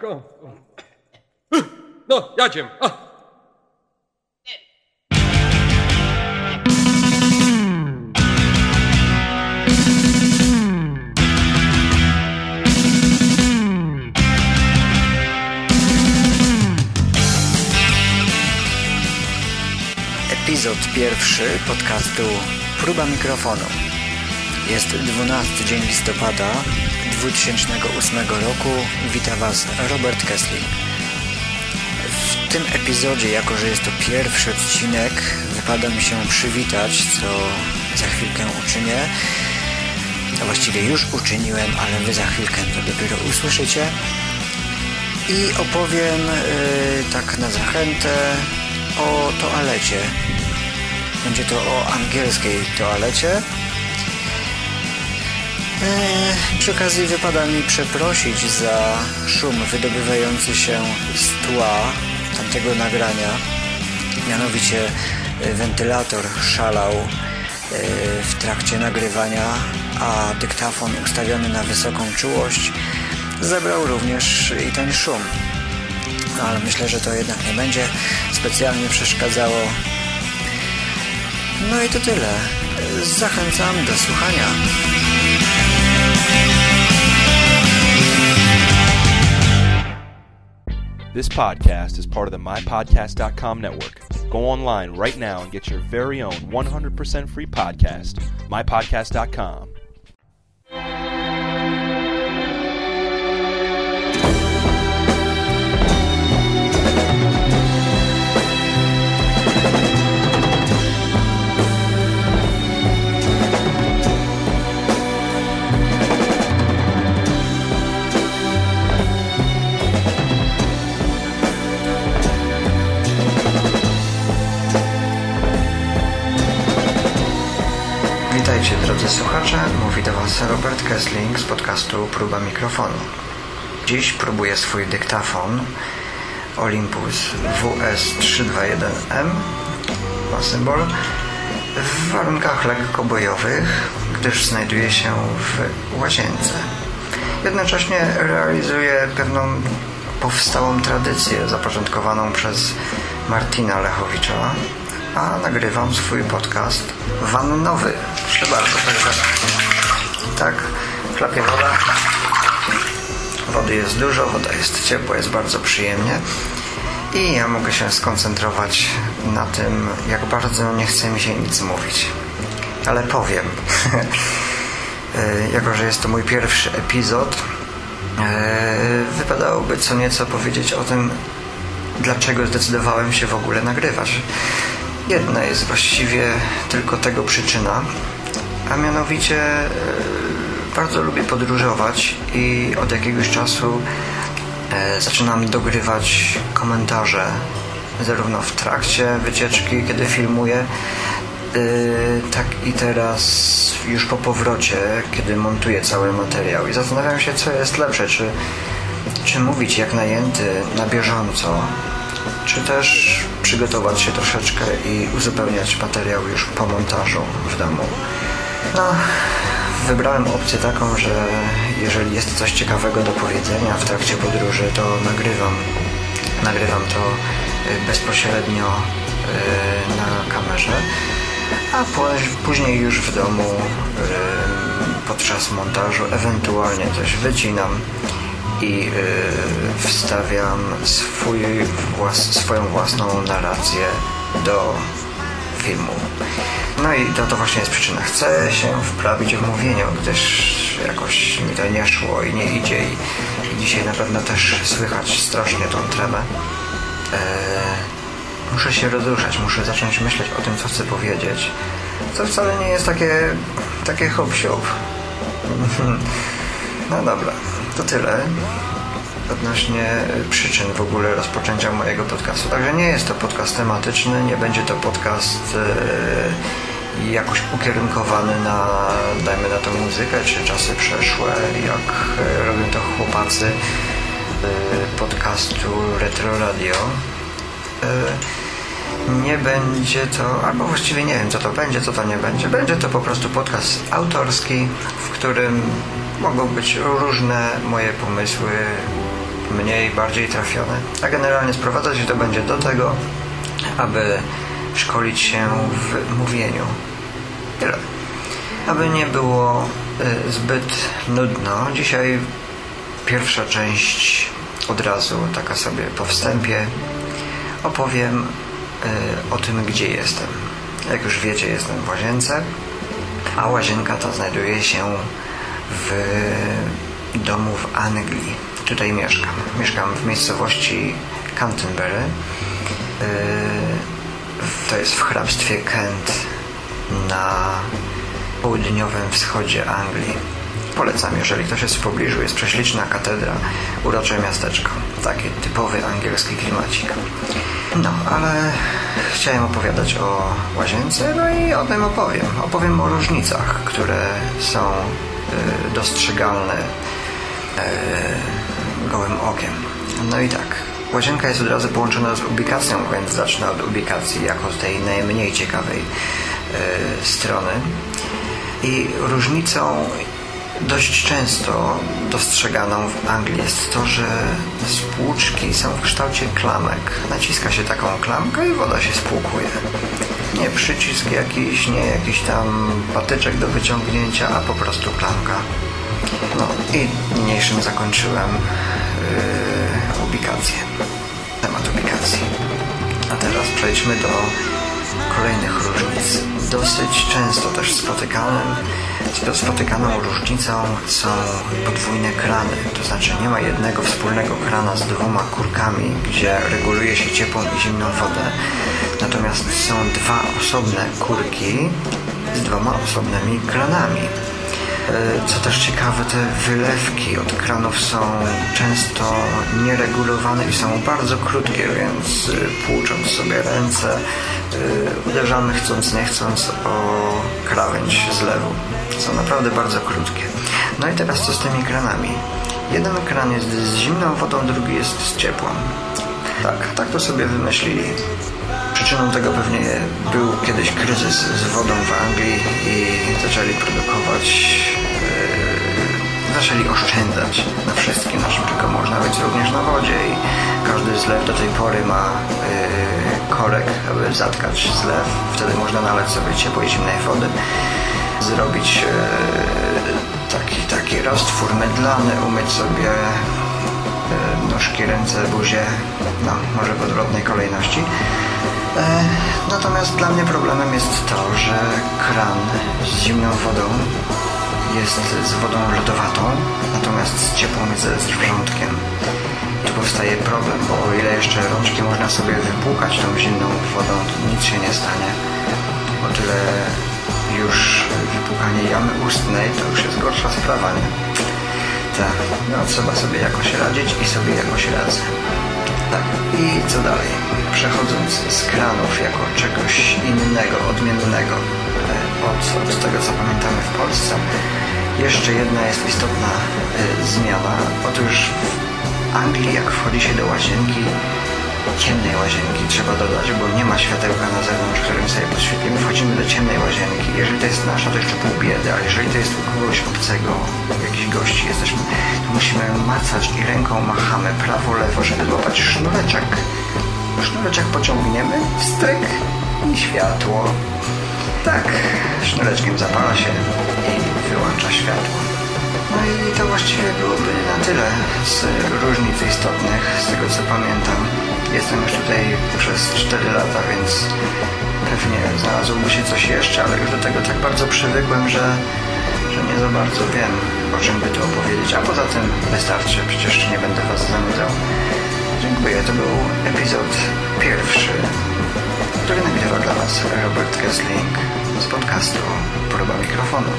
ko... No, jadziem. Epizod pierwszy podcastu Próba mikrofonu. Jest 12 dzień listopada 2008 roku. Wita Was Robert Kessling. W tym epizodzie, jako że jest to pierwszy odcinek, wypada mi się przywitać, co za chwilkę uczynię. A właściwie już uczyniłem, ale Wy za chwilkę to dopiero usłyszycie. I opowiem yy, tak na zachętę o toalecie. Będzie to o angielskiej toalecie. Eee, przy okazji wypada mi przeprosić za szum wydobywający się z tła tamtego nagrania. Mianowicie e, wentylator szalał e, w trakcie nagrywania, a dyktafon ustawiony na wysoką czułość zebrał również i ten szum. No, ale myślę, że to jednak nie będzie specjalnie przeszkadzało. No i to tyle. Zachęcam do słuchania. This podcast is part of the MyPodcast.com network. Go online right now and get your very own 100% free podcast, MyPodcast.com. Witajcie drodzy słuchacze, mówi do Was Robert Kessling z podcastu Próba Mikrofonu. Dziś próbuję swój dyktafon Olympus WS321M, ma symbol, w warunkach lekko bojowych, gdyż znajduje się w łazience. Jednocześnie realizuję pewną powstałą tradycję zapoczątkowaną przez Martina Lechowicza, a nagrywam swój podcast wannowy. Proszę bardzo, także tak, chlapie woda. Wody jest dużo, woda jest ciepła, jest bardzo przyjemnie i ja mogę się skoncentrować na tym, jak bardzo nie chce mi się nic mówić. Ale powiem, jako że jest to mój pierwszy epizod, wypadałoby co nieco powiedzieć o tym, dlaczego zdecydowałem się w ogóle nagrywać. Jedna jest właściwie tylko tego przyczyna, a mianowicie e, bardzo lubię podróżować i od jakiegoś czasu e, zaczynam dogrywać komentarze zarówno w trakcie wycieczki, kiedy filmuję, e, tak i teraz już po powrocie, kiedy montuję cały materiał. I zastanawiam się, co jest lepsze, czy, czy mówić jak najęty na bieżąco, czy też przygotować się troszeczkę i uzupełniać materiał już po montażu w domu. No, wybrałem opcję taką, że jeżeli jest coś ciekawego do powiedzenia w trakcie podróży, to nagrywam. Nagrywam to y, bezpośrednio y, na kamerze, a później już w domu y, podczas montażu ewentualnie coś wycinam i y, wstawiam swój, włas, swoją własną narrację do filmu. No i to, to właśnie jest przyczyna. Chcę się wprawić w mówieniu, gdyż jakoś mi to nie szło i nie idzie i, dzisiaj na pewno też słychać strasznie tą tremę. Eee, muszę się rozruszać, muszę zacząć myśleć o tym, co chcę powiedzieć. Co wcale nie jest takie, takie hop No dobra, to tyle odnośnie przyczyn w ogóle rozpoczęcia mojego podcastu. Także nie jest to podcast tematyczny, nie będzie to podcast e, jakoś ukierunkowany na, dajmy na to muzykę, czy czasy przeszłe, jak e, robią to chłopacy e, podcastu Retro Radio. Nie będzie to, albo właściwie nie wiem co to będzie, co to nie będzie. Będzie to po prostu podcast autorski, w którym mogą być różne moje pomysły mniej, bardziej trafione. A generalnie sprowadzać się to będzie do tego, aby szkolić się w mówieniu. Tyle. Aby nie było y, zbyt nudno, dzisiaj pierwsza część od razu, taka sobie po wstępie, opowiem y, o tym, gdzie jestem. Jak już wiecie, jestem w łazience, a łazienka ta znajduje się w domu w Anglii. Tutaj mieszkam. Mieszkam w miejscowości Canterbury. Yy, to jest w hrabstwie Kent na południowym wschodzie Anglii. Polecam, jeżeli ktoś jest w pobliżu, jest prześliczna katedra, urocze miasteczko. Taki typowy angielski klimacik. No, ale chciałem opowiadać o łazience, no i o tym opowiem. Opowiem o różnicach, które są y, dostrzegalne y, gołym okiem. No i tak, łazienka jest od razu połączona z ubikacją, więc zacznę od ubikacji jako z tej najmniej ciekawej y, strony. I różnicą dość często dostrzeganą w Anglii jest to, że spłuczki są w kształcie klamek. Naciska się taką klamkę i woda się spłukuje. Nie przycisk jakiś, nie jakiś tam patyczek do wyciągnięcia, a po prostu klamka. No i niniejszym zakończyłem yy, ubikację. Temat ubikacji. A teraz przejdźmy do kolejnych różnic. Dosyć często też spotykanym, spotykaną różnicą są podwójne krany. To znaczy nie ma jednego wspólnego krana z dwoma kurkami, gdzie reguluje się ciepłą i zimną wodę. Natomiast są dwa osobne kurki z dwoma osobnymi kranami. E, co też ciekawe, te wylewki od kranów są często nieregulowane i są bardzo krótkie, więc e, płucząc sobie ręce e, uderzamy chcąc nie chcąc o krawędź zlewu. Są naprawdę bardzo krótkie. No i teraz co z tymi kranami? Jeden kran jest z zimną wodą, drugi jest z ciepłą. Tak, tak to sobie wymyślili. Przyczyną tego pewnie był kiedyś kryzys z wodą w Anglii i zaczęli produkować, zaczęli oszczędzać na wszystkim, na czym tylko można, być również na wodzie i każdy zlew do tej pory ma yy, korek, aby zatkać zlew. Wtedy można nalać sobie ciepłej, zimnej wody, zrobić yy, taki, taki roztwór mydlany, umyć sobie nóżki, ręce, buzię, no może w odwrotnej kolejności. E, natomiast dla mnie problemem jest to, że kran z zimną wodą jest z wodą lodowatą, natomiast z ciepłą jest z wrzątkiem. Tu powstaje problem, bo o ile jeszcze rączki można sobie wypłukać tą zimną wodą, to nic się nie stanie. O tyle już wypłukanie jamy ustnej to już jest gorsza sprawa, nie? Tak, no trzeba sobie jakoś radzić i sobie jakoś radzę. Tak, i co dalej? Przechodząc z kranów jako czegoś innego, odmiennego e, od, od tego, co pamiętamy w Polsce, jeszcze jedna jest istotna y, zmiana. Otóż w Anglii, jak wchodzi się do łazienki, ciemnej łazienki trzeba dodać, bo nie ma światełka na zewnątrz, którym sobie podświetlimy. Wchodzimy do ciemnej łazienki. Jeżeli to jest nasza, to jeszcze pół biedy, a jeżeli to jest u kogoś obcego, jakichś gości jesteśmy, to musimy macać i ręką machamy prawo, lewo, żeby złapać sznureczek. Sznureczek pociągniemy, wstryk i światło. Tak, sznureczkiem zapala się i wyłącza światło. No i to właściwie byłoby na tyle z różnic istotnych, z tego co pamiętam. Jestem już tutaj przez 4 lata, więc pewnie znalazłoby się coś jeszcze, ale już do tego tak bardzo przywykłem, że, że nie za bardzo wiem, o czym by tu opowiedzieć. A poza tym wystarczy, przecież nie będę Was zanudzał. Dziękuję, to był epizod pierwszy, który nagrywa dla Was Robert Kessling z podcastu Próba Mikrofonu.